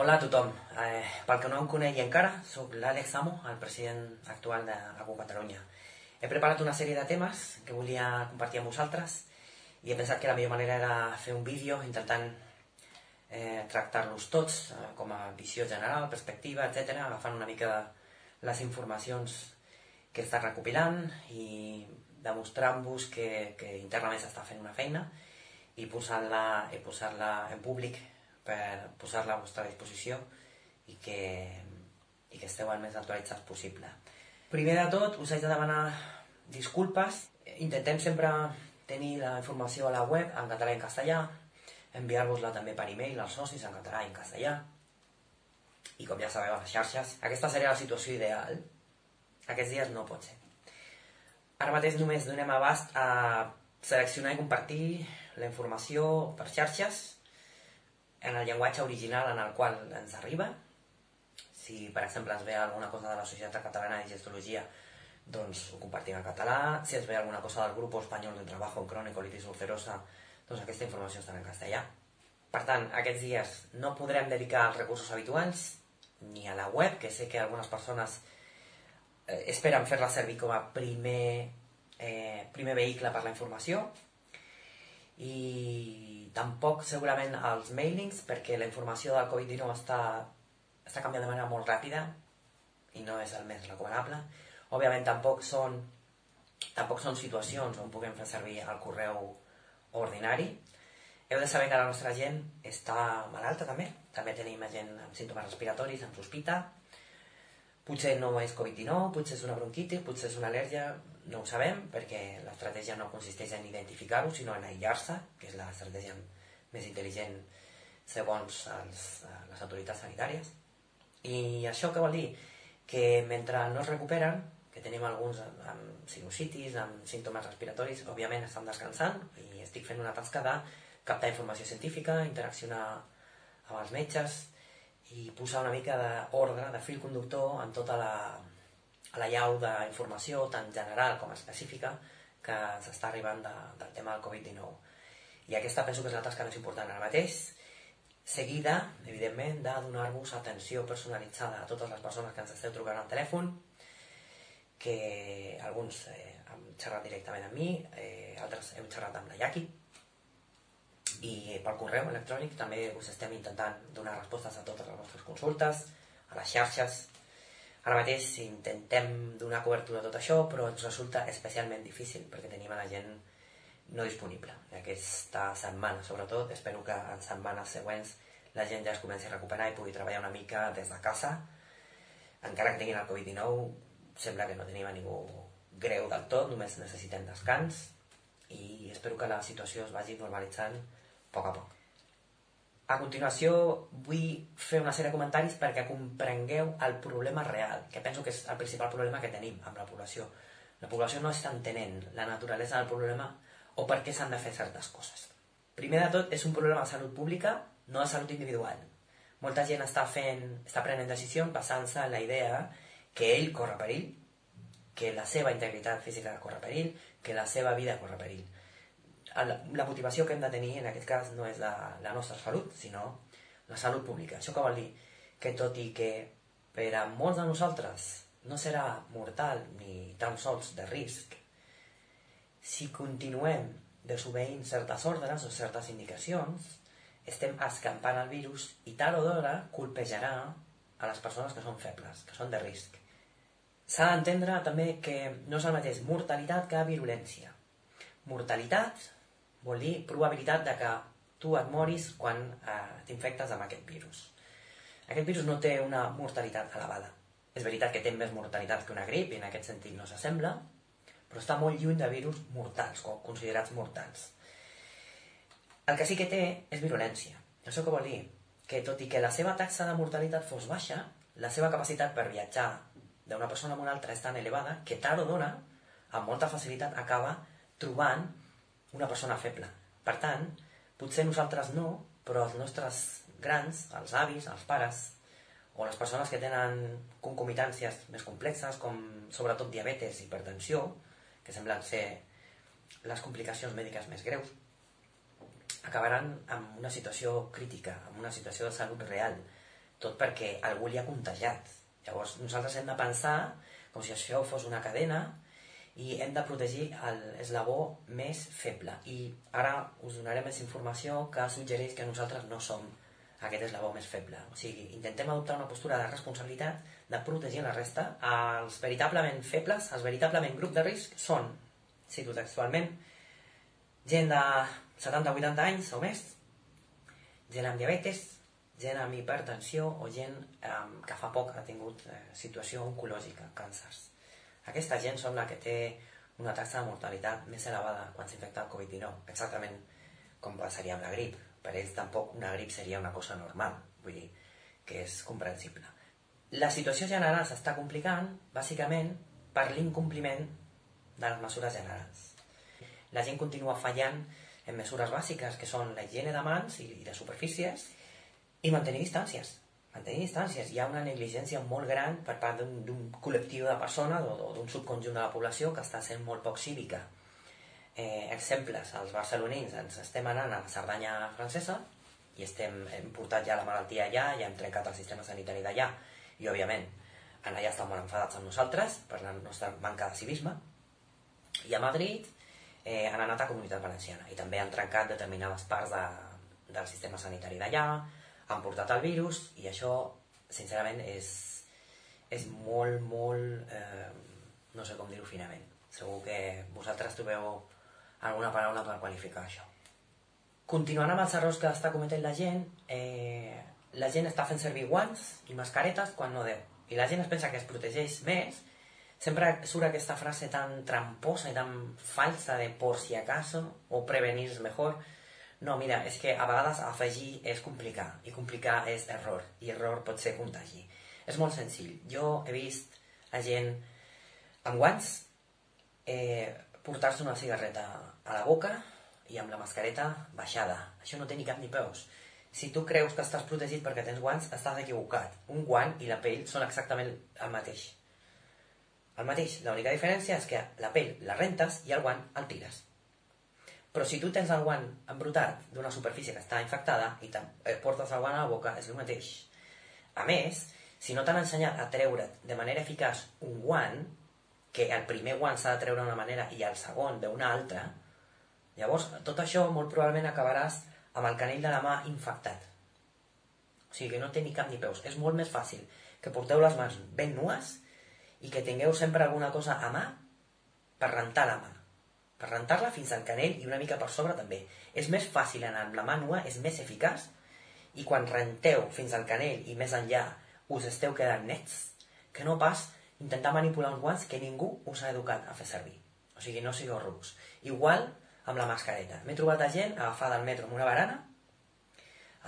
Hola a tothom. Eh, pel que no em conegui encara, sóc l'Àlex Amo, el president actual de Agu Catalunya. He preparat una sèrie de temes que volia compartir amb vosaltres i he pensat que la millor manera era fer un vídeo intentant eh, tractar-los tots eh, com a visió general, perspectiva, etc, agafant una mica les informacions que estat recopilant i demostrant-vos que, que internament s'està fent una feina i posant-la posant, en públic per posar-la a vostra disposició i que, i que esteu el més actualitzats possible. Primer de tot, us haig de demanar disculpes. Intentem sempre tenir la informació a la web en català i en castellà, enviar-vos-la també per e-mail als socis en català i en castellà, i com ja sabeu a les xarxes, aquesta seria la situació ideal. Aquests dies no pot ser. Ara mateix només donem abast a seleccionar i compartir la informació per xarxes en el llenguatge original en el qual ens arriba. Si, per exemple, ens ve alguna cosa de la Societat Catalana de Gestologia, doncs ho compartim en català. Si ens ve alguna cosa del Grup Espanyol de Trabajo en Crónico Litis Ulcerosa, doncs aquesta informació està en castellà. Per tant, aquests dies no podrem dedicar els recursos habituals ni a la web, que sé que algunes persones eh, esperen fer-la servir com a primer, eh, primer vehicle per la informació, i tampoc segurament els mailings perquè la informació del Covid-19 està, està canviant de manera molt ràpida i no és el més recomanable. Òbviament tampoc són, tampoc són situacions on puguem fer servir el correu ordinari. Heu de saber que la nostra gent està malalta també. També tenim gent amb símptomes respiratoris, amb sospita. Potser no és Covid-19, potser és una bronquitis, potser és una al·lèrgia, no ho sabem, perquè l'estratègia no consisteix en identificar-ho, sinó en aïllar-se, que és l'estratègia més intel·ligent segons els, eh, les autoritats sanitàries. I això què vol dir? Que mentre no es recuperen, que tenim alguns amb sinusitis, amb símptomes respiratoris, òbviament estan descansant i estic fent una tasca de captar informació científica, interaccionar amb els metges i posar una mica d'ordre, de fil conductor en tota la, a la llau d'informació, tant general com específica, que s'està arribant de, del tema del Covid-19. I aquesta penso que és la tasca més important ara mateix, seguida, evidentment, de donar-vos atenció personalitzada a totes les persones que ens esteu trucant al telèfon, que alguns eh, han xerrat directament amb mi, eh, altres hem xerrat amb la Yaki, i pel correu electrònic també us estem intentant donar respostes a totes les vostres consultes, a les xarxes, Ara mateix intentem donar cobertura a tot això, però ens resulta especialment difícil perquè tenim a la gent no disponible. Aquesta setmana, sobretot, espero que en setmanes següents la gent ja es comenci a recuperar i pugui treballar una mica des de casa. Encara que tinguin el Covid-19, sembla que no tenim a ningú greu del tot, només necessitem descans i espero que la situació es vagi normalitzant a poc a poc. A continuació vull fer una sèrie de comentaris perquè comprengueu el problema real, que penso que és el principal problema que tenim amb la població. La població no està entenent la naturalesa del problema o per què s'han de fer certes coses. Primer de tot, és un problema de salut pública, no de salut individual. Molta gent està, fent, està prenent decisions basant-se en la idea que ell corre perill, que la seva integritat física corre perill, que la seva vida corre perill la, la motivació que hem de tenir en aquest cas no és la, la nostra salut, sinó la salut pública. Això que vol dir? Que tot i que per a molts de nosaltres no serà mortal ni tan sols de risc, si continuem desobeint certes ordres o certes indicacions, estem escampant el virus i tard o d'hora colpejarà a les persones que són febles, que són de risc. S'ha d'entendre també que no és el mateix mortalitat que virulència. Mortalitat vol dir probabilitat de que tu et moris quan eh, t'infectes amb aquest virus. Aquest virus no té una mortalitat elevada. És veritat que té més mortalitat que una grip, i en aquest sentit no s'assembla, però està molt lluny de virus mortals, o considerats mortals. El que sí que té és virulència. Això què vol dir? Que tot i que la seva taxa de mortalitat fos baixa, la seva capacitat per viatjar d'una persona a una altra és tan elevada que tard o d'hora, amb molta facilitat, acaba trobant una persona feble. Per tant, potser nosaltres no, però els nostres grans, els avis, els pares, o les persones que tenen concomitàncies més complexes, com sobretot diabetes i hipertensió, que semblen ser les complicacions mèdiques més greus, acabaran amb una situació crítica, amb una situació de salut real, tot perquè algú li ha contagiat. Llavors, nosaltres hem de pensar com si això fos una cadena i hem de protegir l'eslabó més feble. I ara us donaré més informació que suggereix que nosaltres no som aquest eslabó més feble. O sigui, intentem adoptar una postura de responsabilitat de protegir la resta. Els veritablement febles, els veritablement grup de risc són, cito textualment, gent de 70-80 anys o més, gent amb diabetes, gent amb hipertensió o gent eh, que fa poc ha tingut eh, situació oncològica, càncers. Aquesta gent són la que té una taxa de mortalitat més elevada quan s'infecta el Covid-19, exactament com passaria amb la grip. Per ells tampoc una grip seria una cosa normal, vull dir que és comprensible. La situació general s'està complicant, bàsicament, per l'incompliment de les mesures generals. La gent continua fallant en mesures bàsiques, que són la higiene de mans i de superfícies, i mantenir distàncies. Mantenir distàncies. Hi ha una negligència molt gran per part d'un col·lectiu de persones o, d'un subconjunt de la població que està sent molt poc cívica. Eh, exemples, els barcelonins ens estem anant a la Cerdanya francesa i estem, hem portat ja la malaltia allà, ja hem trencat el sistema sanitari d'allà i, òbviament, en allà estan molt enfadats amb nosaltres per la nostra manca de civisme i a Madrid eh, han anat a Comunitat Valenciana i també han trencat determinades parts de, del sistema sanitari d'allà, han portat el virus i això, sincerament, és, és molt, molt... Eh, no sé com dir-ho finament. Segur que vosaltres trobeu alguna paraula per qualificar això. Continuant amb els errors que està cometent la gent, eh, la gent està fent servir guants i mascaretes quan no deu. I la gent es pensa que es protegeix més. Sempre surt aquesta frase tan tramposa i tan falsa de por si acaso o prevenir és mejor no, mira, és que a vegades afegir és complicar, i complicar és error, i error pot ser contagi. És molt senzill. Jo he vist a gent amb guants eh, portar-se una cigarreta a la boca i amb la mascareta baixada. Això no té ni cap ni peus. Si tu creus que estàs protegit perquè tens guants, estàs equivocat. Un guant i la pell són exactament el mateix. El mateix. L'única diferència és que la pell la rentes i el guant el tires. Però si tu tens el guant embrutat d'una superfície que està infectada i eh, portes el guant a la boca, és el mateix. A més, si no t'han ensenyat a treure de manera eficaç un guant, que el primer guant s'ha de treure d'una manera i el segon d'una altra, llavors tot això molt probablement acabaràs amb el canell de la mà infectat. O sigui que no té ni cap ni peus. És molt més fàcil que porteu les mans ben nues i que tingueu sempre alguna cosa a mà per rentar la mà per rentar-la fins al canell i una mica per sobre també. És més fàcil anar amb la mà nua, és més eficaç, i quan renteu fins al canell i més enllà us esteu quedant nets, que no pas intentar manipular uns guants que ningú us ha educat a fer servir. O sigui, no sigueu rucs. Igual amb la mascareta. M'he trobat a gent agafada al metro amb una barana,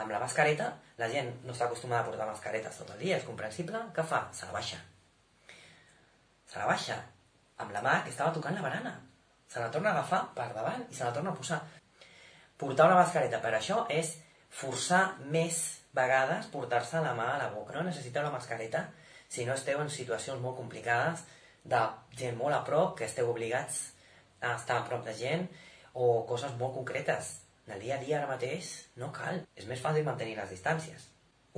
amb la mascareta, la gent no està acostumada a portar mascaretes tot el dia, és comprensible, què fa? Se la baixa. Se la baixa amb la mà que estava tocant la barana se la torna a agafar per davant i se la torna a posar. Portar una mascareta per això és forçar més vegades portar-se la mà a la boca. No necessiteu la mascareta si no esteu en situacions molt complicades de gent molt a prop, que esteu obligats a estar a prop de gent, o coses molt concretes. En el dia a dia ara mateix no cal. És més fàcil mantenir les distàncies.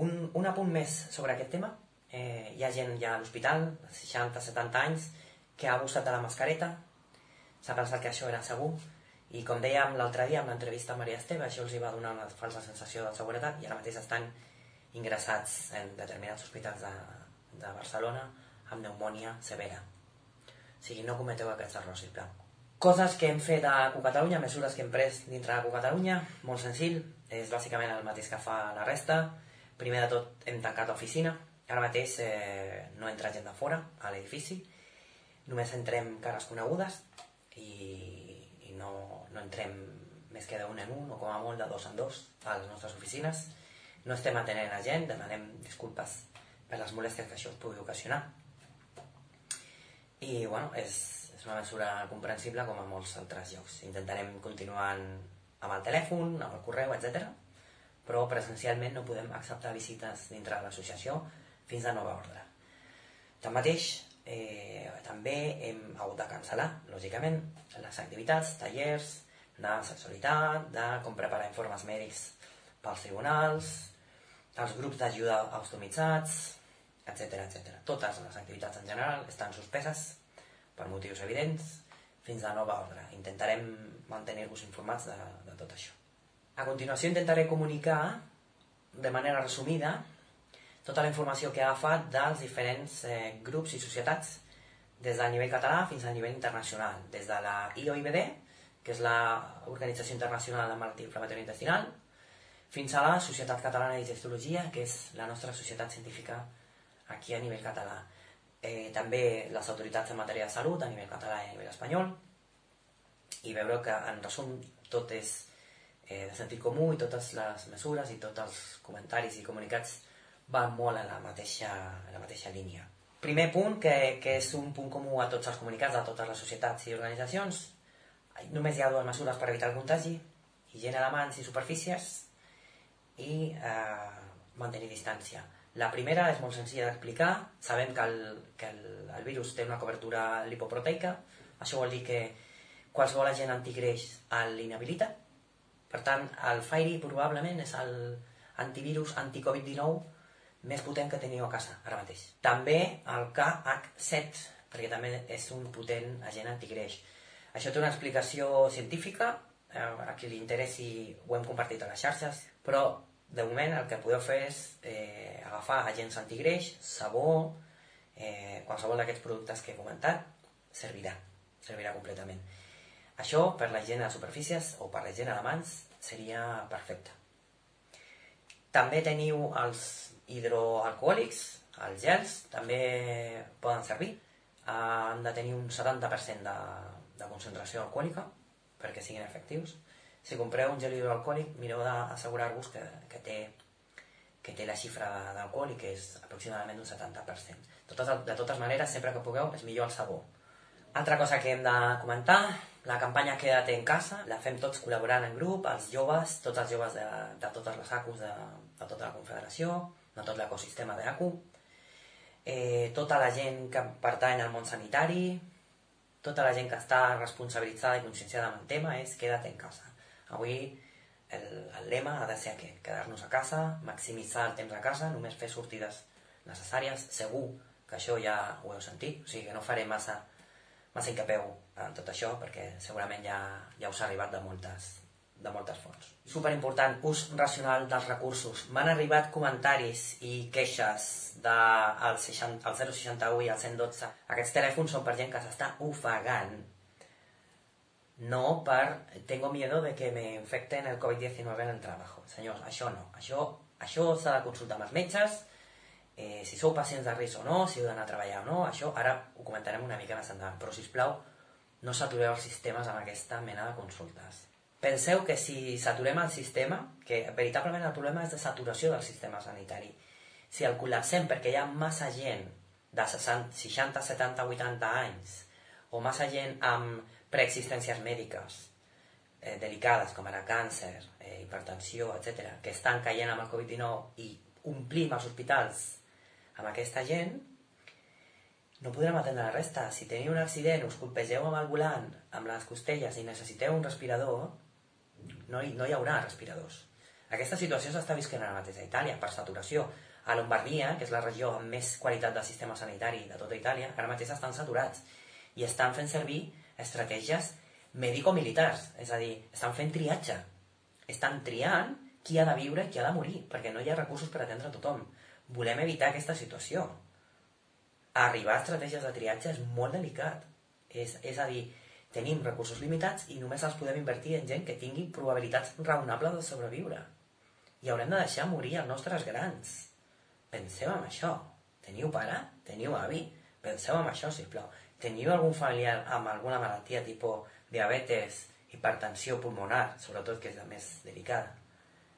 Un, un apunt més sobre aquest tema. Eh, hi ha gent ja a l'hospital, 60-70 anys, que ha abusat de la mascareta, s'ha pensat que això era segur? I com dèiem l'altre dia amb l'entrevista a Maria Esteve això els hi va donar una falsa sensació de seguretat i ara mateix estan ingressats en determinats hospitals de, de Barcelona amb pneumònia severa. O sigui, no cometeu aquests errors, sisplau. Coses que hem fet a Catalunya, mesures que hem pres dintre de Catalunya, molt senzill, és bàsicament el mateix que fa la resta. Primer de tot hem tancat l'oficina, ara mateix eh, no entra gent de fora a l'edifici, només entrem cares conegudes, i, i no, no entrem més que d'un en un o com a molt de dos en dos a les nostres oficines. No estem atenent a gent, demanem disculpes per les molèsties que això us pugui ocasionar. I, bueno, és, és una mesura comprensible com a molts altres llocs. Intentarem continuar amb el telèfon, amb el correu, etc. Però presencialment no podem acceptar visites dintre de l'associació fins a nova ordre. Tanmateix, eh, també hem hagut de cancel·lar, lògicament, les activitats, tallers de sexualitat, de com preparar informes mèdics pels tribunals, els grups d'ajuda automatitzats, etc etc. Totes les activitats en general estan suspeses per motius evidents fins a nova ordre. Intentarem mantenir-vos informats de, de tot això. A continuació intentaré comunicar de manera resumida tota la informació que he agafat dels diferents eh, grups i societats des del nivell català fins al nivell internacional, des de la IOIBD, que és l'Organització Internacional de Malaltia Inflamatòria Intestinal, fins a la Societat Catalana de Digestologia, que és la nostra societat científica aquí a nivell català. Eh, també les autoritats en matèria de salut a nivell català i a nivell espanyol, i veure que, en resum, tot és eh, de sentit comú i totes les mesures i tots els comentaris i comunicats van molt a la mateixa, a la mateixa línia. Primer punt, que, que és un punt comú a tots els comunicats, a totes les societats i organitzacions, només hi ha dues mesures per evitar el contagi, higiene de mans i superfícies i eh, mantenir distància. La primera és molt senzilla d'explicar, sabem que, el, que el, el virus té una cobertura lipoproteica, això vol dir que qualsevol agent antigreix l'inhabilita, per tant, el Fairy probablement és el antivirus anti-Covid-19 més potent que teniu a casa ara mateix. També el KH7, perquè també és un potent agent antigreix. Això té una explicació científica, eh, a qui li interessi ho hem compartit a les xarxes, però de moment el que podeu fer és eh, agafar agents antigreix, sabó, eh, qualsevol d'aquests productes que he comentat, servirà, servirà completament. Això per la higiene de superfícies o per la higiene de mans seria perfecte. També teniu els hidroalcohòlics, els gels, també poden servir. Han de tenir un 70% de, de concentració alcohòlica perquè siguin efectius. Si compreu un gel hidroalcohòlic, mireu d'assegurar-vos que, que, té, que té la xifra d'alcohol i que és aproximadament un 70%. Totes, de totes maneres, sempre que pugueu, és millor el sabó. Altra cosa que hem de comentar, la campanya Queda't en casa, la fem tots col·laborant en grup, els joves, tots els joves de, de totes les ACUs de, de tota la Confederació, de tot l'ecosistema d'ACU, eh, tota la gent que pertany al món sanitari, tota la gent que està responsabilitzada i conscienciada amb el tema és queda't en casa. Avui el, el lema ha de ser aquest, quedar-nos a casa, maximitzar el temps a casa, només fer sortides necessàries, segur que això ja ho heu sentit, o sigui que no faré massa, massa incapeu en tot això perquè segurament ja, ja us ha arribat de moltes, de moltes fonts. Super important, ús racional dels recursos. M'han arribat comentaris i queixes del 061 i el 112. Aquests telèfons són per gent que s'està ofegant. No per tengo miedo de que me infecten el COVID-19 en el treball. Senyors, això no. Això, això s'ha de consultar amb els metges, eh, si sou pacients de risc o no, si heu d'anar a treballar o no, això ara ho comentarem una mica més endavant, però si us plau, no satureu els sistemes amb aquesta mena de consultes. Penseu que si saturem el sistema, que veritablement el problema és de saturació del sistema sanitari, si el col·lapsem perquè hi ha massa gent de 60, 60, 70, 80 anys, o massa gent amb preexistències mèdiques eh, delicades, com ara càncer, eh, hipertensió, etc., que estan caient amb el Covid-19 i omplim els hospitals amb aquesta gent, no podrem atendre la resta. Si teniu un accident, us colpegeu amb el volant, amb les costelles i necessiteu un respirador, no hi, no hi haurà respiradors. Aquesta situació s'està visquent ara mateix a Itàlia, per saturació. A Lombardia, que és la regió amb més qualitat del sistema sanitari de tota Itàlia, ara mateix estan saturats i estan fent servir estratègies mèdico-militars, és a dir, estan fent triatge. Estan triant qui ha de viure i qui ha de morir, perquè no hi ha recursos per atendre a tothom. Volem evitar aquesta situació. Arribar a estratègies de triatge és molt delicat. És, és a dir, Tenim recursos limitats i només els podem invertir en gent que tingui probabilitats raonables de sobreviure. I haurem de deixar morir els nostres grans. Penseu en això. Teniu pare? Teniu avi? Penseu en això, sisplau. Teniu algun familiar amb alguna malaltia tipus diabetes, hipertensió pulmonar, sobretot que és la més delicada,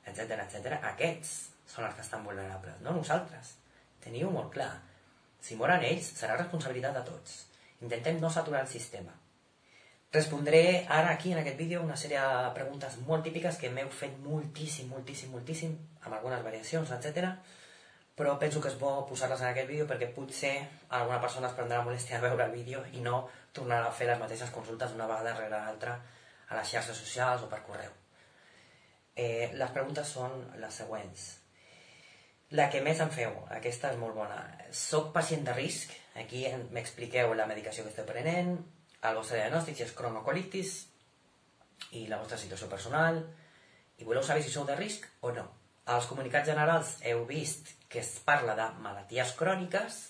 etc etc. Aquests són els que estan vulnerables, no nosaltres. Teniu molt clar. Si moren ells, serà responsabilitat de tots. Intentem no saturar el sistema. Respondré ara aquí en aquest vídeo una sèrie de preguntes molt típiques que m'heu fet moltíssim, moltíssim, moltíssim, amb algunes variacions, etc. Però penso que és bo posar-les en aquest vídeo perquè potser alguna persona es prendrà molèstia a veure el vídeo i no tornarà a fer les mateixes consultes una vegada darrere l'altra a les xarxes socials o per correu. Eh, les preguntes són les següents. La que més em feu, aquesta és molt bona. Soc pacient de risc, aquí m'expliqueu la medicació que esteu prenent, el vostre diagnòstic, si és cronocolitis, i la vostra situació personal, i voleu saber si sou de risc o no. Als comunicats generals heu vist que es parla de malalties cròniques,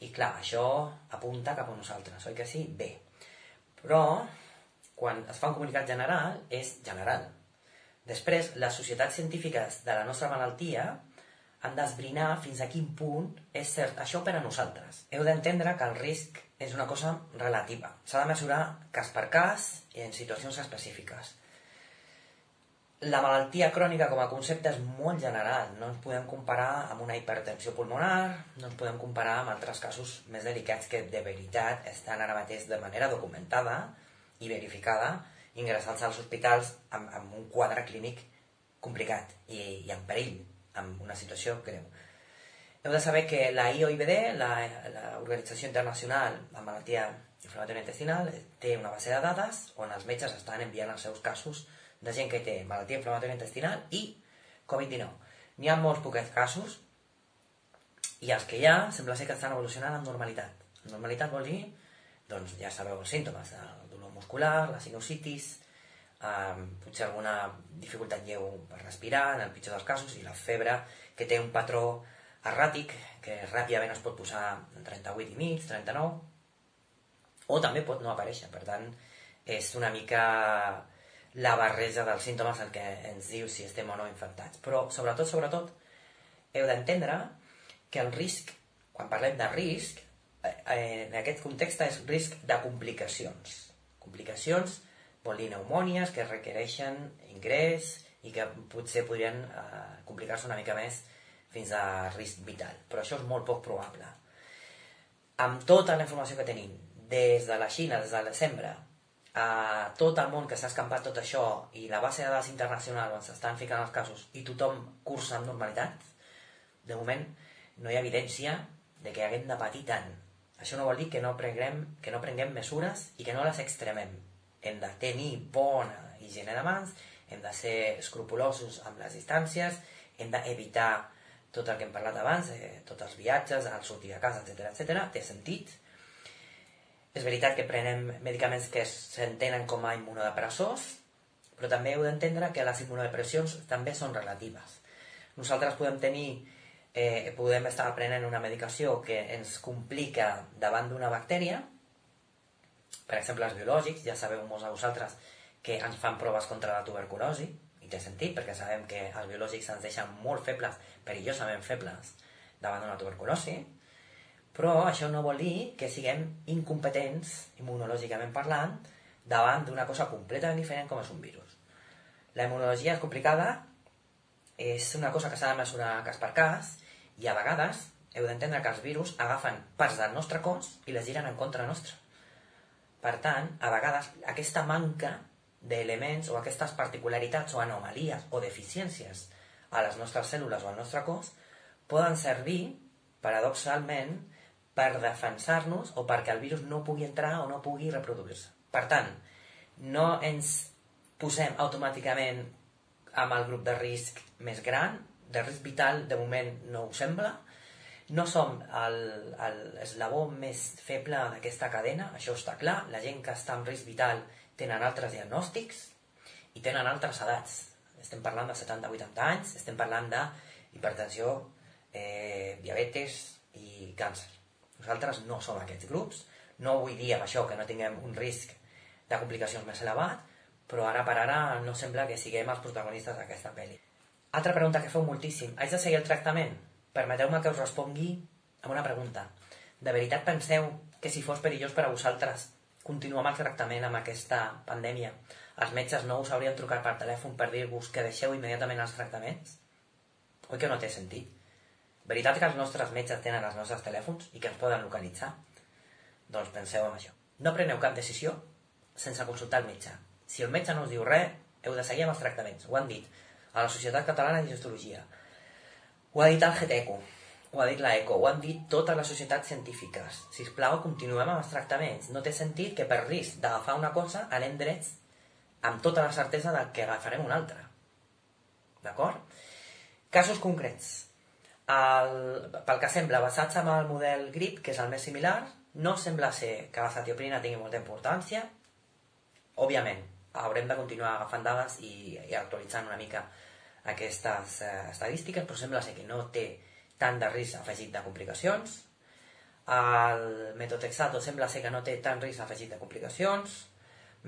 i clar, això apunta cap a nosaltres, oi que sí? Bé. Però, quan es fa un comunicat general, és general. Després, les societats científiques de la nostra malaltia han d'esbrinar fins a quin punt és cert això per a nosaltres. Heu d'entendre que el risc és una cosa relativa. S'ha de mesurar cas per cas i en situacions específiques. La malaltia crònica com a concepte és molt general. No ens podem comparar amb una hipertensió pulmonar, no ens podem comparar amb altres casos més delicats que de veritat estan ara mateix de manera documentada i verificada ingressats als hospitals amb, amb un quadre clínic complicat i, i en perill amb una situació greu. Heu de saber que la IOIBD, l'Organització Internacional de Malaltia Inflamatòria Intestinal, té una base de dades on els metges estan enviant els seus casos de gent que té malaltia inflamatòria intestinal i Covid-19. N'hi ha molts poquets casos i els que hi ha sembla ser que estan evolucionant amb normalitat. Normalitat vol dir, doncs ja sabeu els símptomes, el dolor muscular, la sinusitis, eh, potser alguna dificultat lleu per respirar, en el pitjor dels casos, i la febre, que té un patró erràtic, que ràpidament es pot posar en 38 i mig, 39, o també pot no aparèixer. Per tant, és una mica la barreja dels símptomes el que ens diu si estem o no infectats. Però, sobretot, sobretot, heu d'entendre que el risc, quan parlem de risc, eh, en aquest context és risc de complicacions. Complicacions vol dir pneumònies que requereixen ingrés i que potser podrien eh, complicar-se una mica més fins a risc vital. Però això és molt poc probable. Amb tota la informació que tenim, des de la Xina, des de desembre, a tot el món que s'ha escampat tot això i la base de dades internacional on s'estan ficant els casos i tothom cursa amb normalitat, de moment no hi ha evidència de que haguem de patir tant. Això no vol dir que no prenguem, que no prenguem mesures i que no les extremem hem de tenir bona higiene de mans, hem de ser escrupulosos amb les distàncies, hem d'evitar tot el que hem parlat abans, eh, tots els viatges, el sortir a casa, etc etc. té sentit. És veritat que prenem medicaments que s'entenen com a immunodepressors, però també heu d'entendre que les immunodepressions també són relatives. Nosaltres podem tenir, eh, podem estar prenent una medicació que ens complica davant d'una bactèria, per exemple, els biològics, ja sabeu molts de vosaltres que ens fan proves contra la tuberculosi, té sentit, perquè sabem que els biològics ens deixen molt febles, perillosament febles, davant d'una tuberculosi, però això no vol dir que siguem incompetents, immunològicament parlant, davant d'una cosa completament diferent com és un virus. La immunologia és complicada, és una cosa que s'ha de mesurar cas per cas, i a vegades heu d'entendre que els virus agafen parts del nostre cos i les giren en contra nostra. Per tant, a vegades aquesta manca d'elements o aquestes particularitats o anomalies o deficiències a les nostres cèl·lules o al nostre cos poden servir, paradoxalment, per defensar-nos o perquè el virus no pugui entrar o no pugui reproduir-se. Per tant, no ens posem automàticament amb el grup de risc més gran, de risc vital de moment no ho sembla, no som l'eslabó més feble d'aquesta cadena, això està clar. La gent que està en risc vital tenen altres diagnòstics i tenen altres edats. Estem parlant de 70-80 anys, estem parlant d'hipertensió, eh, diabetes i càncer. Nosaltres no som aquests grups. No vull dir amb això que no tinguem un risc de complicacions més elevat, però ara per ara no sembla que siguem els protagonistes d'aquesta pel·li. Altra pregunta que feu moltíssim. Haig de seguir el tractament? Permeteu-me que us respongui amb una pregunta. De veritat penseu que si fos perillós per a vosaltres continuar amb el tractament amb aquesta pandèmia, els metges no us haurien trucat per telèfon per dir-vos que deixeu immediatament els tractaments? Oi que no té sentit? Veritat que els nostres metges tenen els nostres telèfons i que ens poden localitzar? Doncs penseu en això. No preneu cap decisió sense consultar el metge. Si el metge no us diu res, heu de seguir amb els tractaments. Ho han dit a la Societat Catalana de Gestologia, ho ha dit el GETECO, ho ha dit l'ECO, ho han dit totes les societats científiques. Si us plau, continuem amb els tractaments. No té sentit que per risc d'agafar una cosa anem drets amb tota la certesa de que agafarem una altra. D'acord? Casos concrets. el, pel que sembla, basats en el model GRIP, que és el més similar, no sembla ser que la satioprina tingui molta importància. Òbviament, haurem de continuar agafant dades i, i actualitzant una mica aquestes eh, estadístiques, però sembla ser que no té tant de risc afegit de complicacions. El metotrexato sembla ser que no té tant risc afegit de complicacions.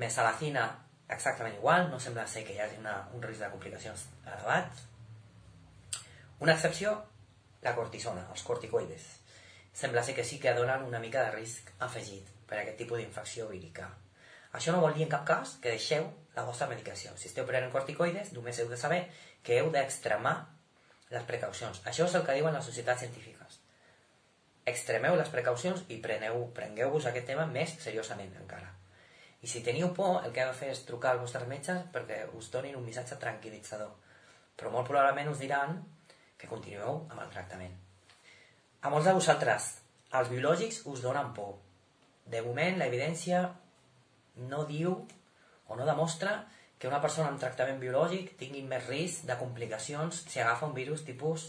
Mesalacina exactament igual, no sembla ser que hi hagi una, un risc de complicacions elevat. Una excepció, la cortisona, els corticoides. Sembla ser que sí que donen una mica de risc afegit per a aquest tipus d'infecció vírica. Això no vol dir en cap cas que deixeu la vostra medicació. Si esteu prenent corticoides, només heu de saber que heu d'extremar les precaucions. Això és el que diuen les societats científiques. Extremeu les precaucions i prengueu-vos aquest tema més seriosament encara. I si teniu por, el que heu de fer és trucar als vostres metges perquè us donin un missatge tranquil·litzador. Però molt probablement us diran que continueu amb el tractament. A molts de vosaltres, els biològics us donen por. De moment, la evidència no diu o no demostra que una persona amb tractament biològic tingui més risc de complicacions si agafa un virus tipus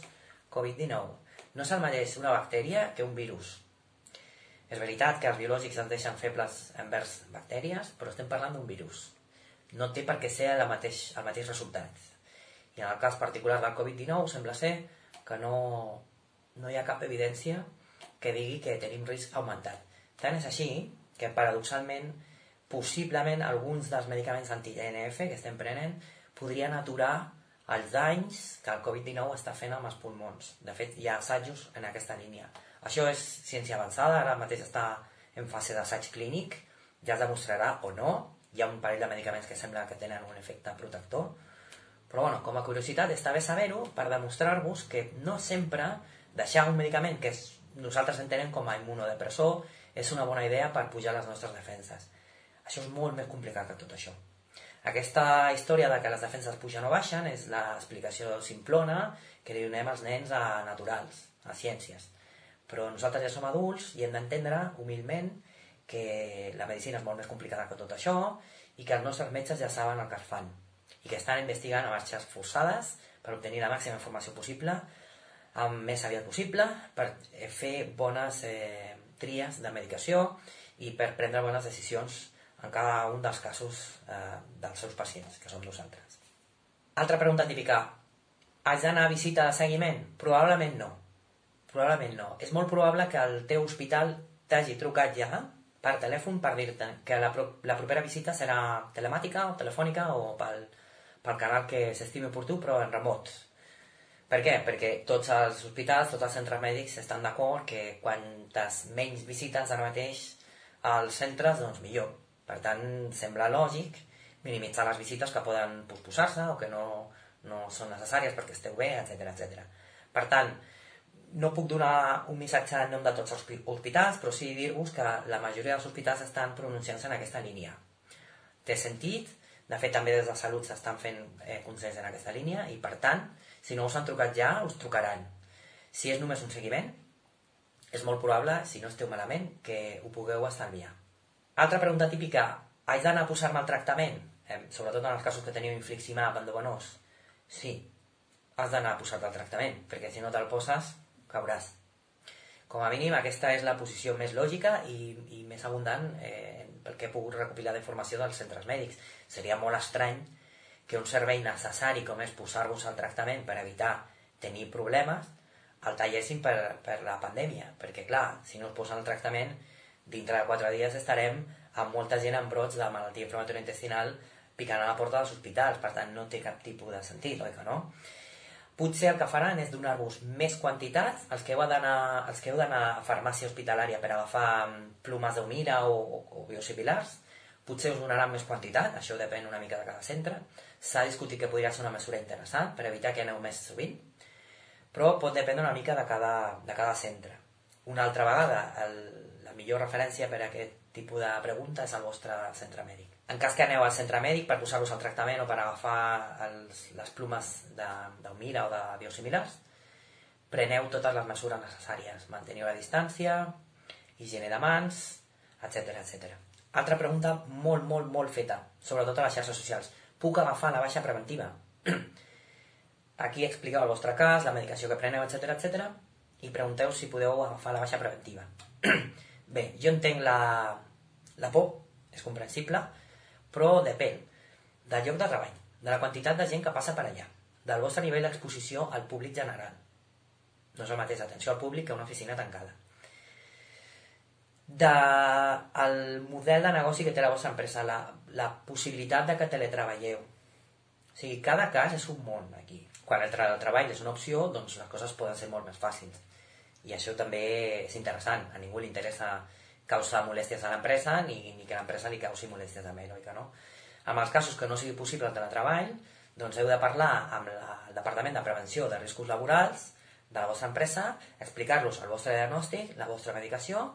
Covid-19. No és mateix una bactèria que un virus. És veritat que els biològics ens deixen febles envers bactèries, però estem parlant d'un virus. No té per què ser el mateix, el mateix resultat. I en el cas particular del Covid-19 sembla ser que no, no hi ha cap evidència que digui que tenim risc augmentat. Tant és així que paradoxalment possiblement alguns dels medicaments anti-NF que estem prenent podrien aturar els danys que el Covid-19 està fent amb els pulmons. De fet, hi ha assajos en aquesta línia. Això és ciència avançada, ara mateix està en fase d'assaig clínic, ja es demostrarà o no, hi ha un parell de medicaments que sembla que tenen un efecte protector, però bueno, com a curiositat està bé saber-ho per demostrar-vos que no sempre deixar un medicament que és, nosaltres entenem com a immunodepressor és una bona idea per pujar les nostres defenses. Això és molt més complicat que tot això. Aquesta història de que les defenses pugen o baixen és l'explicació simplona que li donem als nens a naturals, a ciències. Però nosaltres ja som adults i hem d'entendre, humilment, que la medicina és molt més complicada que tot això i que els nostres metges ja saben el que es fan i que estan investigant a marxes forçades per obtenir la màxima informació possible el més aviat possible per fer bones eh, tries de medicació i per prendre bones decisions en cada un dels casos eh, dels seus pacients, que som nosaltres. Altra pregunta típica. Haig d'anar a visita de seguiment? Probablement no. Probablement no. És molt probable que el teu hospital t'hagi trucat ja per telèfon per dir-te que la, pro la propera visita serà telemàtica o telefònica o pel, pel canal que s'estimi per tu, però en remot. Per què? Perquè tots els hospitals, tots els centres mèdics estan d'acord que quantes menys visites ara mateix als centres, doncs millor. Per tant, sembla lògic minimitzar les visites que poden posposar-se o que no, no són necessàries perquè esteu bé, etc etc. Per tant, no puc donar un missatge en nom de tots els hospitals, però sí dir-vos que la majoria dels hospitals estan pronunciant-se en aquesta línia. Té sentit, de fet també des de Salut s'estan fent eh, consens en aquesta línia i per tant, si no us han trucat ja, us trucaran. Si és només un seguiment, és molt probable, si no esteu malament, que ho pugueu estalviar. Altra pregunta típica, haig d'anar a posar-me el tractament? Eh, sobretot en els casos que teniu infliximab endovenós. Sí, has d'anar a posar-te el tractament, perquè si no te'l poses, cauràs. Com a mínim, aquesta és la posició més lògica i, i més abundant eh, pel que he pogut recopilar d'informació dels centres mèdics. Seria molt estrany que un servei necessari com és posar-vos al tractament per evitar tenir problemes el tallessin per, per la pandèmia, perquè clar, si no es posen el tractament, dintre de quatre dies estarem amb molta gent amb brots de malaltia inflamatori intestinal picant a la porta dels hospitals, per tant no té cap tipus de sentit, oi que no? potser el que faran és donar-vos més quantitats, els que heu d'anar els que heu d'anar a farmàcia hospitalària per agafar mm, plomes d'humira o, o, o biosimilars, potser us donaran més quantitat, això depèn una mica de cada centre. S'ha discutit que podria ser una mesura interessant per evitar que aneu més sovint, però pot dependre una mica de cada, de cada centre. Una altra vegada, el, la millor referència per a aquest tipus de pregunta és el vostre centre mèdic. En cas que aneu al centre mèdic per posar-vos al tractament o per agafar els, les plomes d'humira o de biosimilars, preneu totes les mesures necessàries. Manteniu la distància, higiene de mans, etc etc. Altra pregunta molt, molt, molt feta, sobretot a les xarxes socials. Puc agafar la baixa preventiva? aquí expliqueu el vostre cas, la medicació que preneu, etc etc i pregunteu si podeu agafar la baixa preventiva. Bé, jo entenc la, la por, és comprensible, però depèn del lloc de treball, de la quantitat de gent que passa per allà, del vostre nivell d'exposició al públic general. No és el mateix atenció al públic que una oficina tancada. De el model de negoci que té la vostra empresa, la, la possibilitat de que teletreballeu. O sigui, cada cas és un món aquí. Quan el, el treball és una opció, doncs les coses poden ser molt més fàcils. I això també és interessant. A ningú li interessa causar molèsties a l'empresa ni, ni que l'empresa li causi molèsties a ell, oi que no? En els casos que no sigui possible el teletreball, doncs heu de parlar amb la, el Departament de Prevenció de Riscos Laborals de la vostra empresa, explicar-los el vostre diagnòstic, la vostra medicació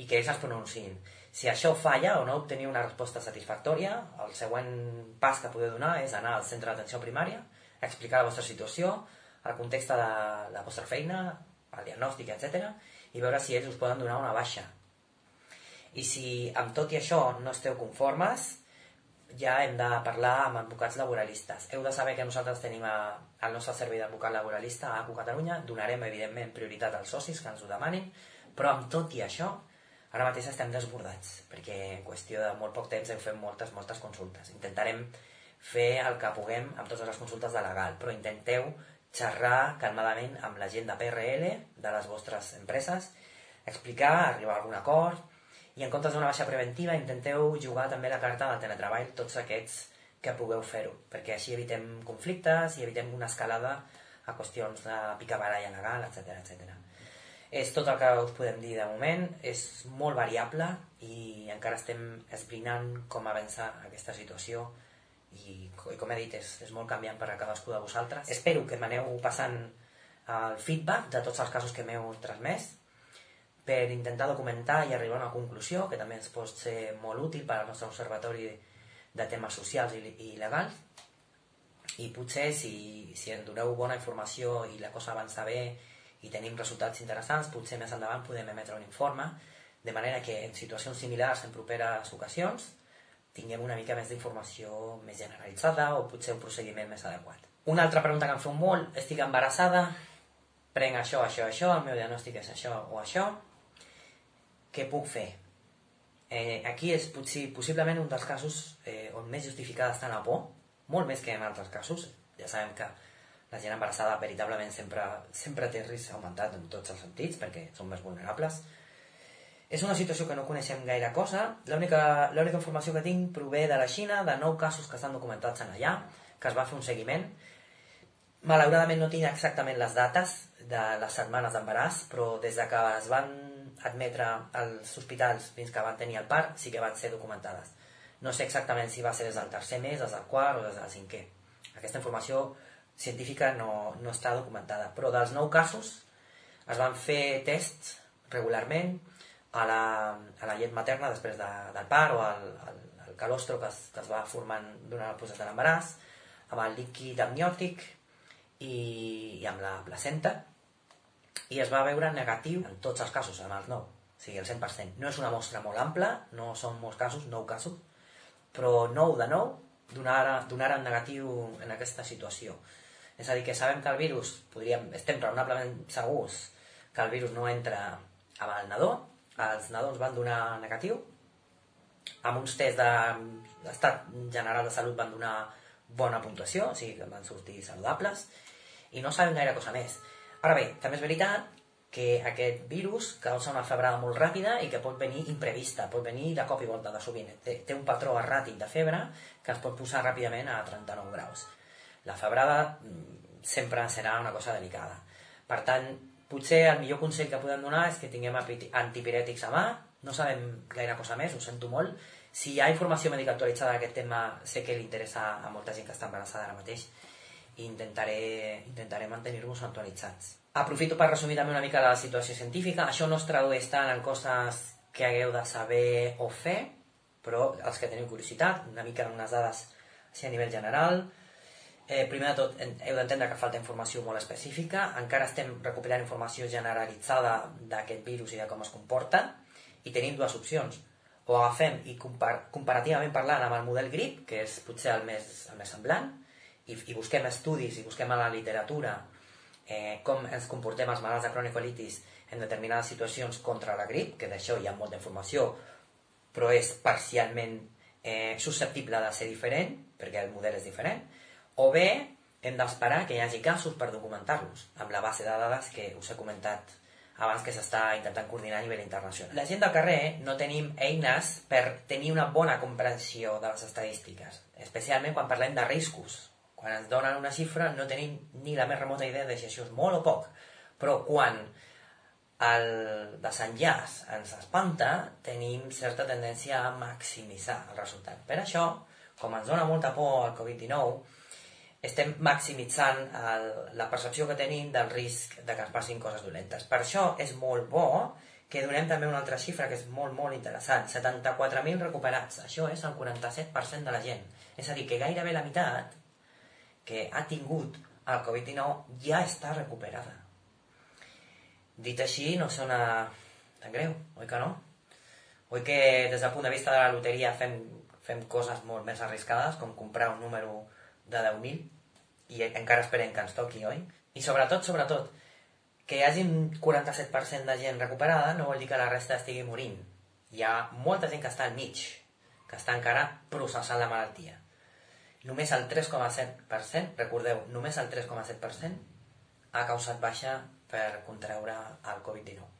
i que ells es pronunciïn. Si això falla o no obtenir una resposta satisfactòria, el següent pas que podeu donar és anar al centre d'atenció primària, explicar la vostra situació, el context de la, la vostra feina, el diagnòstic, etc i veure si ells us poden donar una baixa. I si amb tot i això no esteu conformes, ja hem de parlar amb advocats laboralistes. Heu de saber que nosaltres tenim a, el nostre servei d'advocat laboralista a ACU Catalunya, donarem evidentment prioritat als socis que ens ho demanin, però amb tot i això, ara mateix estem desbordats, perquè en qüestió de molt poc temps hem fet moltes, moltes consultes. Intentarem fer el que puguem amb totes les consultes de legal, però intenteu xerrar calmadament amb la gent de PRL, de les vostres empreses, explicar, arribar a algun acord, i en comptes d'una baixa preventiva intenteu jugar també la carta del teletreball tots aquests que pugueu fer-ho, perquè així evitem conflictes i evitem una escalada a qüestions de picabaralla legal, etc etc. És tot el que us podem dir de moment, és molt variable i encara estem esbrinant com avançar aquesta situació i, i com he dit, és, és molt canviant per a cadascú de vosaltres. Espero que m'aneu passant el feedback de tots els casos que m'heu transmès per intentar documentar i arribar a una conclusió que també ens pot ser molt útil per al nostre observatori de temes socials i, i legals i potser si, si en doneu bona informació i la cosa avança bé i tenim resultats interessants, potser més endavant podem emetre un informe de manera que en situacions similars en properes ocasions tinguem una mica més d'informació més generalitzada o potser un procediment més adequat. Una altra pregunta que em feu molt, estic embarassada, prenc això, això, això, el meu diagnòstic és això o això, què puc fer? Eh, aquí és potser, possiblement un dels casos eh, on més justificada està la por, molt més que en altres casos. Ja sabem que la gent embarassada veritablement sempre, sempre té risc augmentat en tots els sentits perquè són més vulnerables. És una situació que no coneixem gaire cosa. L'única informació que tinc prové de la Xina, de nou casos que estan documentats en allà, que es va fer un seguiment. Malauradament no tinc exactament les dates de les setmanes d'embaràs, però des de que es van admetre als hospitals fins que van tenir el part sí que van ser documentades. No sé exactament si va ser des del tercer mes, des del quart o des del cinquè. Aquesta informació científica no, no està documentada. Però dels nou casos es van fer tests regularment a la, a la llet materna després de, del part o al, al, al calostro que es, que es va formant durant el procés de l'embaràs, amb el líquid amniòtic i, i amb la placenta i es va veure negatiu en tots els casos, en els 9, o sigui, el 100%. No és una mostra molt ampla, no són molts casos, 9 casos, però 9 de 9 donaren, negatiu en aquesta situació. És a dir, que sabem que el virus, podríem, estem raonablement segurs que el virus no entra amb el nadó, els nadons van donar negatiu, amb uns tests d'estat general de salut van donar bona puntuació, o sigui que van sortir saludables, i no sabem gaire cosa més. Ara bé, també és veritat que aquest virus causa una febrada molt ràpida i que pot venir imprevista, pot venir de cop i volta de sovint. Té, té un patró erràtic de febre que es pot posar ràpidament a 39 graus. La febrada mm, sempre serà una cosa delicada. Per tant, potser el millor consell que podem donar és que tinguem antipirètics a mà, no sabem gaire cosa més, ho sento molt. Si hi ha informació mèdica actualitzada d'aquest tema, sé que li interessa a molta gent que està embarassada ara mateix, i intentaré, intentaré mantenir-vos actualitzats. Aprofito per resumir també una mica la situació científica. Això no es tradueix tant en coses que hagueu de saber o fer, però els que teniu curiositat, una mica en unes dades a nivell general. Eh, primer de tot, heu d'entendre que falta informació molt específica. Encara estem recuperant informació generalitzada d'aquest virus i de com es comporta. I tenim dues opcions. O agafem i compar comparativament parlant amb el model grip, que és potser el més, el més semblant, i, i busquem estudis i busquem a la literatura eh, com ens comportem els malalts de cronicolitis en determinades situacions contra la grip, que d'això hi ha molta informació, però és parcialment eh, susceptible de ser diferent, perquè el model és diferent, o bé hem d'esperar que hi hagi casos per documentar-los, amb la base de dades que us he comentat abans que s'està intentant coordinar a nivell internacional. La gent del carrer no tenim eines per tenir una bona comprensió de les estadístiques, especialment quan parlem de riscos. Quan ens donen una xifra no tenim ni la més remota idea de si això és molt o poc, però quan el desenllaç ens espanta, tenim certa tendència a maximitzar el resultat. Per això, com ens dona molta por el Covid-19, estem maximitzant el, la percepció que tenim del risc de que ens passin coses dolentes. Per això és molt bo que donem també una altra xifra que és molt, molt interessant. 74.000 recuperats. Això és el 47% de la gent. És a dir, que gairebé la meitat que ha tingut el Covid-19 ja està recuperada. Dit així, no sona tan greu, oi que no? Oi que des del punt de vista de la loteria fem, fem coses molt més arriscades, com comprar un número de 10.000 i encara esperem que ens toqui, oi? I sobretot, sobretot, que hi hagi un 47% de gent recuperada no vol dir que la resta estigui morint. Hi ha molta gent que està al mig, que està encara processant la malaltia. Només el 3,7%, recordeu, només el 3,7% ha causat baixa per contraure el Covid-19.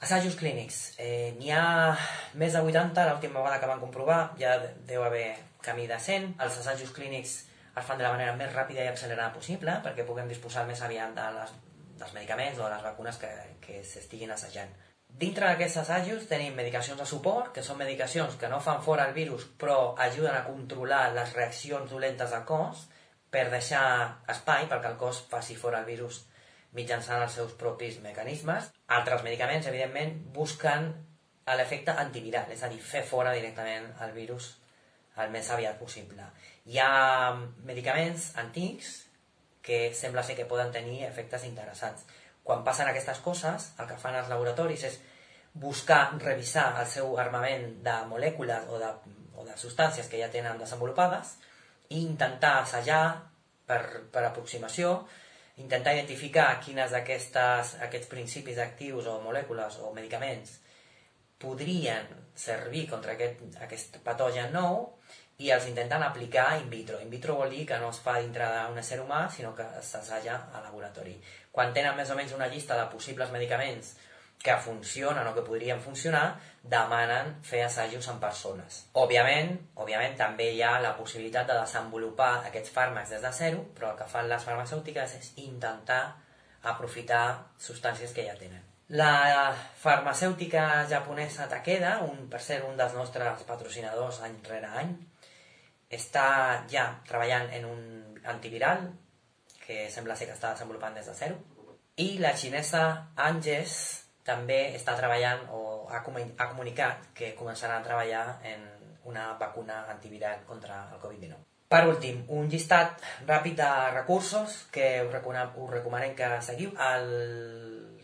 Assajos clínics. Eh, N'hi ha més de 80, l'última vegada que van comprovar, ja deu haver camí de 100. Els assajos clínics es fan de la manera més ràpida i accelerada possible perquè puguem disposar més aviat de les, dels medicaments o de les vacunes que, que s'estiguin assajant. Dintre d'aquests assajos tenim medicacions de suport, que són medicacions que no fan fora el virus però ajuden a controlar les reaccions dolentes del cos per deixar espai perquè el cos faci fora el virus mitjançant els seus propis mecanismes. Altres medicaments, evidentment, busquen l'efecte antiviral, és a dir, fer fora directament el virus el més aviat possible. Hi ha medicaments antics que sembla ser que poden tenir efectes interessants. Quan passen aquestes coses, el que fan els laboratoris és buscar revisar el seu armament de molècules o de, o de substàncies que ja tenen desenvolupades i intentar assajar per, per aproximació, intentar identificar quines d'aquests principis actius o molècules o medicaments podrien servir contra aquest, aquest patogen nou i els intenten aplicar in vitro. In vitro vol dir que no es fa dintre d'un ésser humà, sinó que s'assaja a laboratori. Quan tenen més o menys una llista de possibles medicaments que funcionen o que podrien funcionar, demanen fer assajos en persones. Òbviament, òbviament també hi ha la possibilitat de desenvolupar aquests fàrmacs des de zero, però el que fan les farmacèutiques és intentar aprofitar substàncies que ja tenen. La farmacèutica japonesa Takeda, un, per ser un dels nostres patrocinadors any rere any, està ja treballant en un antiviral que sembla ser que està desenvolupant des de zero i la xinesa Anges també està treballant o ha, ha comunicat que començarà a treballar en una vacuna antiviral contra el Covid-19. Per últim, un llistat ràpid de recursos que us, us recomanem que seguiu. El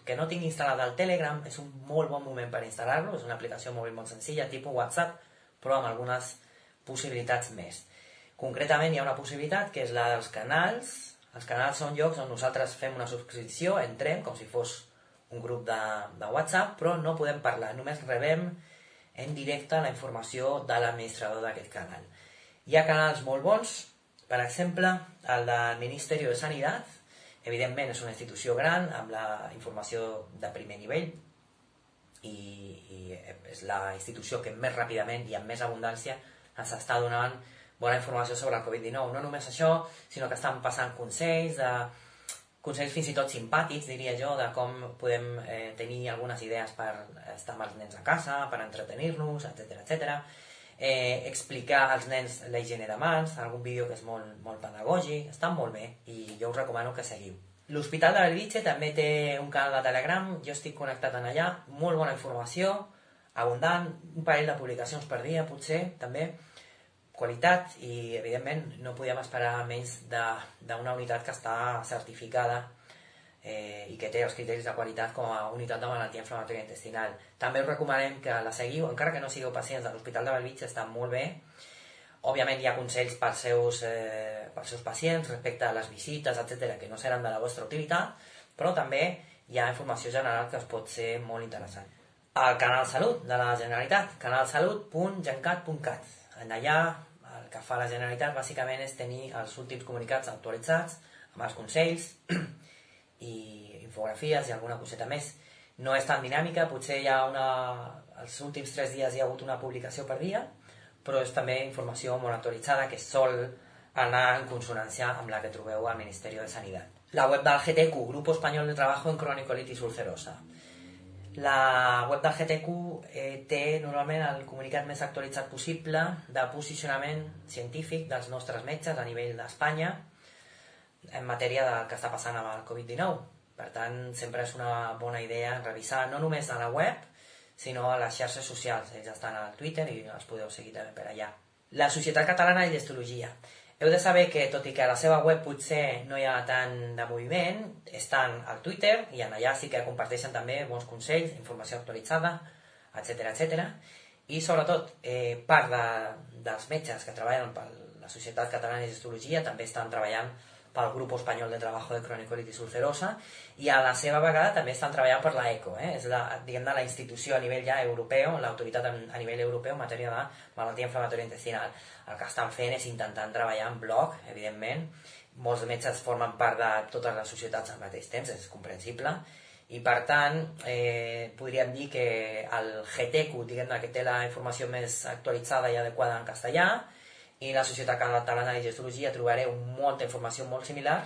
que no tingui instal·lat el Telegram és un molt bon moment per instal·lar-lo, és una aplicació mòbil molt senzilla, tipus WhatsApp, però amb algunes possibilitats més. Concretament hi ha una possibilitat que és la dels canals. Els canals són llocs on nosaltres fem una subscripció, entrem com si fos un grup de, de WhatsApp, però no podem parlar, només rebem en directe la informació de l'administrador d'aquest canal. Hi ha canals molt bons, per exemple, el del Ministeri de Sanitat, evidentment és una institució gran, amb la informació de primer nivell, i, i és la institució que més ràpidament i amb més abundància ens està donant bona informació sobre el Covid-19. No només això, sinó que estan passant consells, de, consells fins i tot simpàtics, diria jo, de com podem eh, tenir algunes idees per estar amb els nens a casa, per entretenir-nos, etc etc. Eh, explicar als nens la higiene de mans, algun vídeo que és molt, molt pedagògic, està molt bé i jo us recomano que seguiu. L'Hospital de Bellvitge també té un canal de Telegram, jo estic connectat en allà, molt bona informació, abundant, un parell de publicacions per dia, potser, també, qualitat i, evidentment, no podíem esperar menys d'una unitat que està certificada eh, i que té els criteris de qualitat com a unitat de malaltia inflamatòria intestinal. També us recomanem que la seguiu, encara que no sigueu pacients de l'Hospital de Bellvitge, està molt bé. òbviament hi ha consells pels seus, eh, pels seus pacients respecte a les visites, etc que no seran de la vostra utilitat, però també hi ha informació general que es pot ser molt interessant. El Canal Salut de la Generalitat, canalsalut.gencat.cat. En allà el que fa la Generalitat bàsicament és tenir els últims comunicats actualitzats amb els consells i infografies i alguna coseta més. No és tan dinàmica, potser hi ha una... Els últims tres dies hi ha hagut una publicació per dia, però és també informació molt actualitzada que sol anar en consonància amb la que trobeu al Ministeri de Sanitat. La web del GTQ, Grupo Español de Trabajo en Cronicolitis Ulcerosa. La web del GTQ eh, té normalment el comunicat més actualitzat possible de posicionament científic dels nostres metges a nivell d'Espanya en matèria del que està passant amb el Covid-19. Per tant, sempre és una bona idea revisar no només a la web, sinó a les xarxes socials. Ells estan al Twitter i els podeu seguir també per allà. La Societat Catalana de Llestologia. Heu de saber que, tot i que a la seva web potser no hi ha tant de moviment, estan al Twitter i en allà sí que comparteixen també bons consells, informació actualitzada, etc etc. I sobretot, eh, part de, dels metges que treballen per la Societat Catalana de Histologia també estan treballant pel Grup Espanyol de Trabajo de Cronicolitis Ulcerosa i a la seva vegada també estan treballant per la ECO, eh? és la, diguem la institució a nivell ja europeu, l'autoritat a, nivell europeu en matèria de malaltia inflamatòria intestinal. El que estan fent és intentant treballar en bloc, evidentment, molts metges formen part de totes les societats al mateix temps, és comprensible, i per tant eh, podríem dir que el GTQ, diguem que té la informació més actualitzada i adequada en castellà, i la Societat Catalana de Gestologia trobareu molta informació molt similar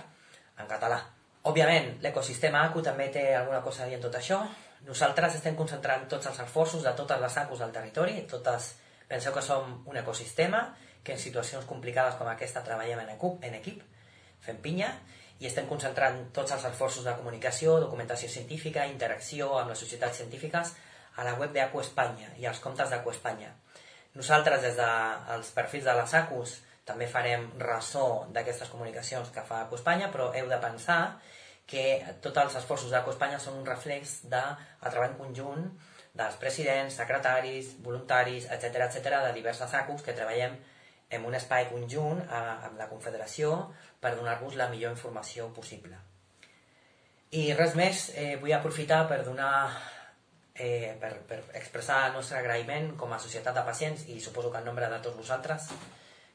en català. Òbviament, l'ecosistema ACU també té alguna cosa a dir en tot això. Nosaltres estem concentrant tots els esforços de totes les ACUs del territori, totes, penseu que som un ecosistema, que en situacions complicades com aquesta treballem en equip, en equip fem pinya, i estem concentrant tots els esforços de comunicació, documentació científica, interacció amb les societats científiques a la web d'Acu Espanya i als comptes d'Acu Espanya. Nosaltres, des dels de, perfils de les ACUS, també farem ressò d'aquestes comunicacions que fa ACU Espanya, però heu de pensar que tots els esforços d'ACU Espanya són un reflex del de, treball conjunt dels presidents, secretaris, voluntaris, etc etc de diverses ACUs que treballem en un espai conjunt amb la Confederació per donar-vos la millor informació possible. I res més, eh, vull aprofitar per donar eh, per, per expressar el nostre agraïment com a societat de pacients i suposo que en nombre de tots vosaltres,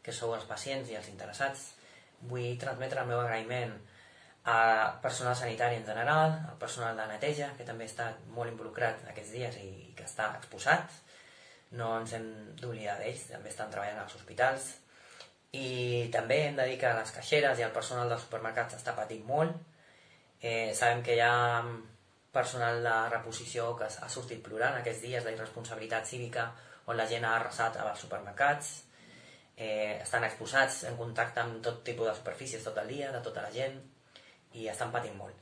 que sou els pacients i els interessats, vull transmetre el meu agraïment al personal sanitari en general, al personal de neteja, que també està molt involucrat aquests dies i, i que està exposat. No ens hem d'oblidar d'ells, també estan treballant als hospitals. I també hem de dir que les caixeres i el personal dels supermercats està patint molt. Eh, sabem que hi ha personal de reposició que ha sortit plorant aquests dies de irresponsabilitat cívica on la gent ha arrasat als supermercats, eh, estan exposats en contacte amb tot tipus de superfícies tot el dia, de tota la gent, i estan patint molt.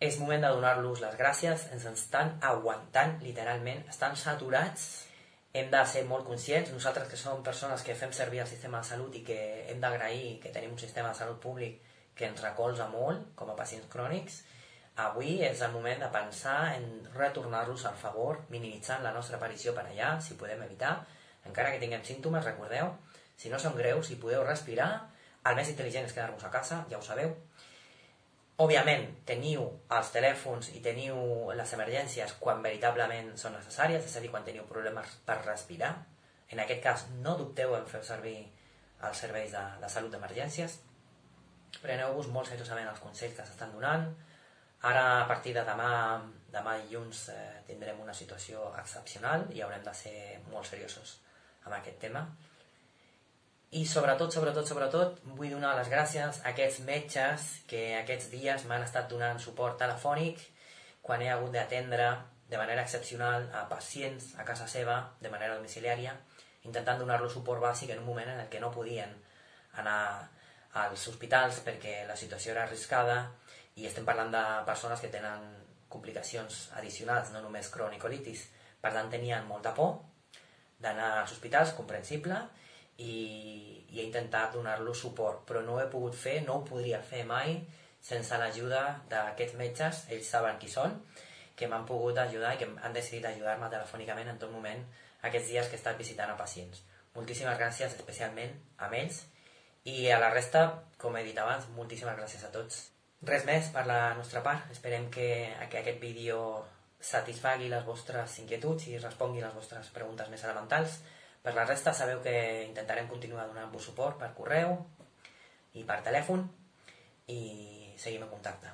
És moment de donar-los les gràcies, ens estan aguantant, literalment, estan saturats, hem de ser molt conscients, nosaltres que som persones que fem servir el sistema de salut i que hem d'agrair que tenim un sistema de salut públic que ens recolza molt com a pacients crònics, Avui és el moment de pensar en retornar-los al favor, minimitzant la nostra aparició per allà, si podem evitar. Encara que tinguem símptomes, recordeu, si no són greus, si podeu respirar, el més intel·ligent és quedar-vos a casa, ja ho sabeu. Òbviament, teniu els telèfons i teniu les emergències quan veritablement són necessàries, és a dir, quan teniu problemes per respirar. En aquest cas, no dubteu en fer servir els serveis de, de salut d'emergències. Preneu-vos molt seriosament els consells que s'estan donant, Ara, a partir de demà, demà dilluns, eh, tindrem una situació excepcional i haurem de ser molt seriosos amb aquest tema. I sobretot, sobretot, sobretot, vull donar les gràcies a aquests metges que aquests dies m'han estat donant suport telefònic quan he hagut d'atendre de manera excepcional a pacients a casa seva de manera domiciliària, intentant donar-los suport bàsic en un moment en el que no podien anar als hospitals perquè la situació era arriscada i estem parlant de persones que tenen complicacions addicionals, no només cronicolitis. Per tant, tenien molta por d'anar als hospitals, comprensible, i, i he intentat donar-los suport, però no ho he pogut fer, no ho podria fer mai sense l'ajuda d'aquests metges, ells saben qui són, que m'han pogut ajudar i que han decidit ajudar-me telefònicament en tot moment aquests dies que he estat visitant a pacients. moltíssimes gràcies especialment a ells i a la resta, com he dit abans, moltíssimes gràcies a tots. Res més per la nostra part, esperem que, que aquest vídeo satisfagui les vostres inquietuds i respongui les vostres preguntes més elementals. Per la resta sabeu que intentarem continuar donant-vos suport per correu i per telèfon i seguim en contacte.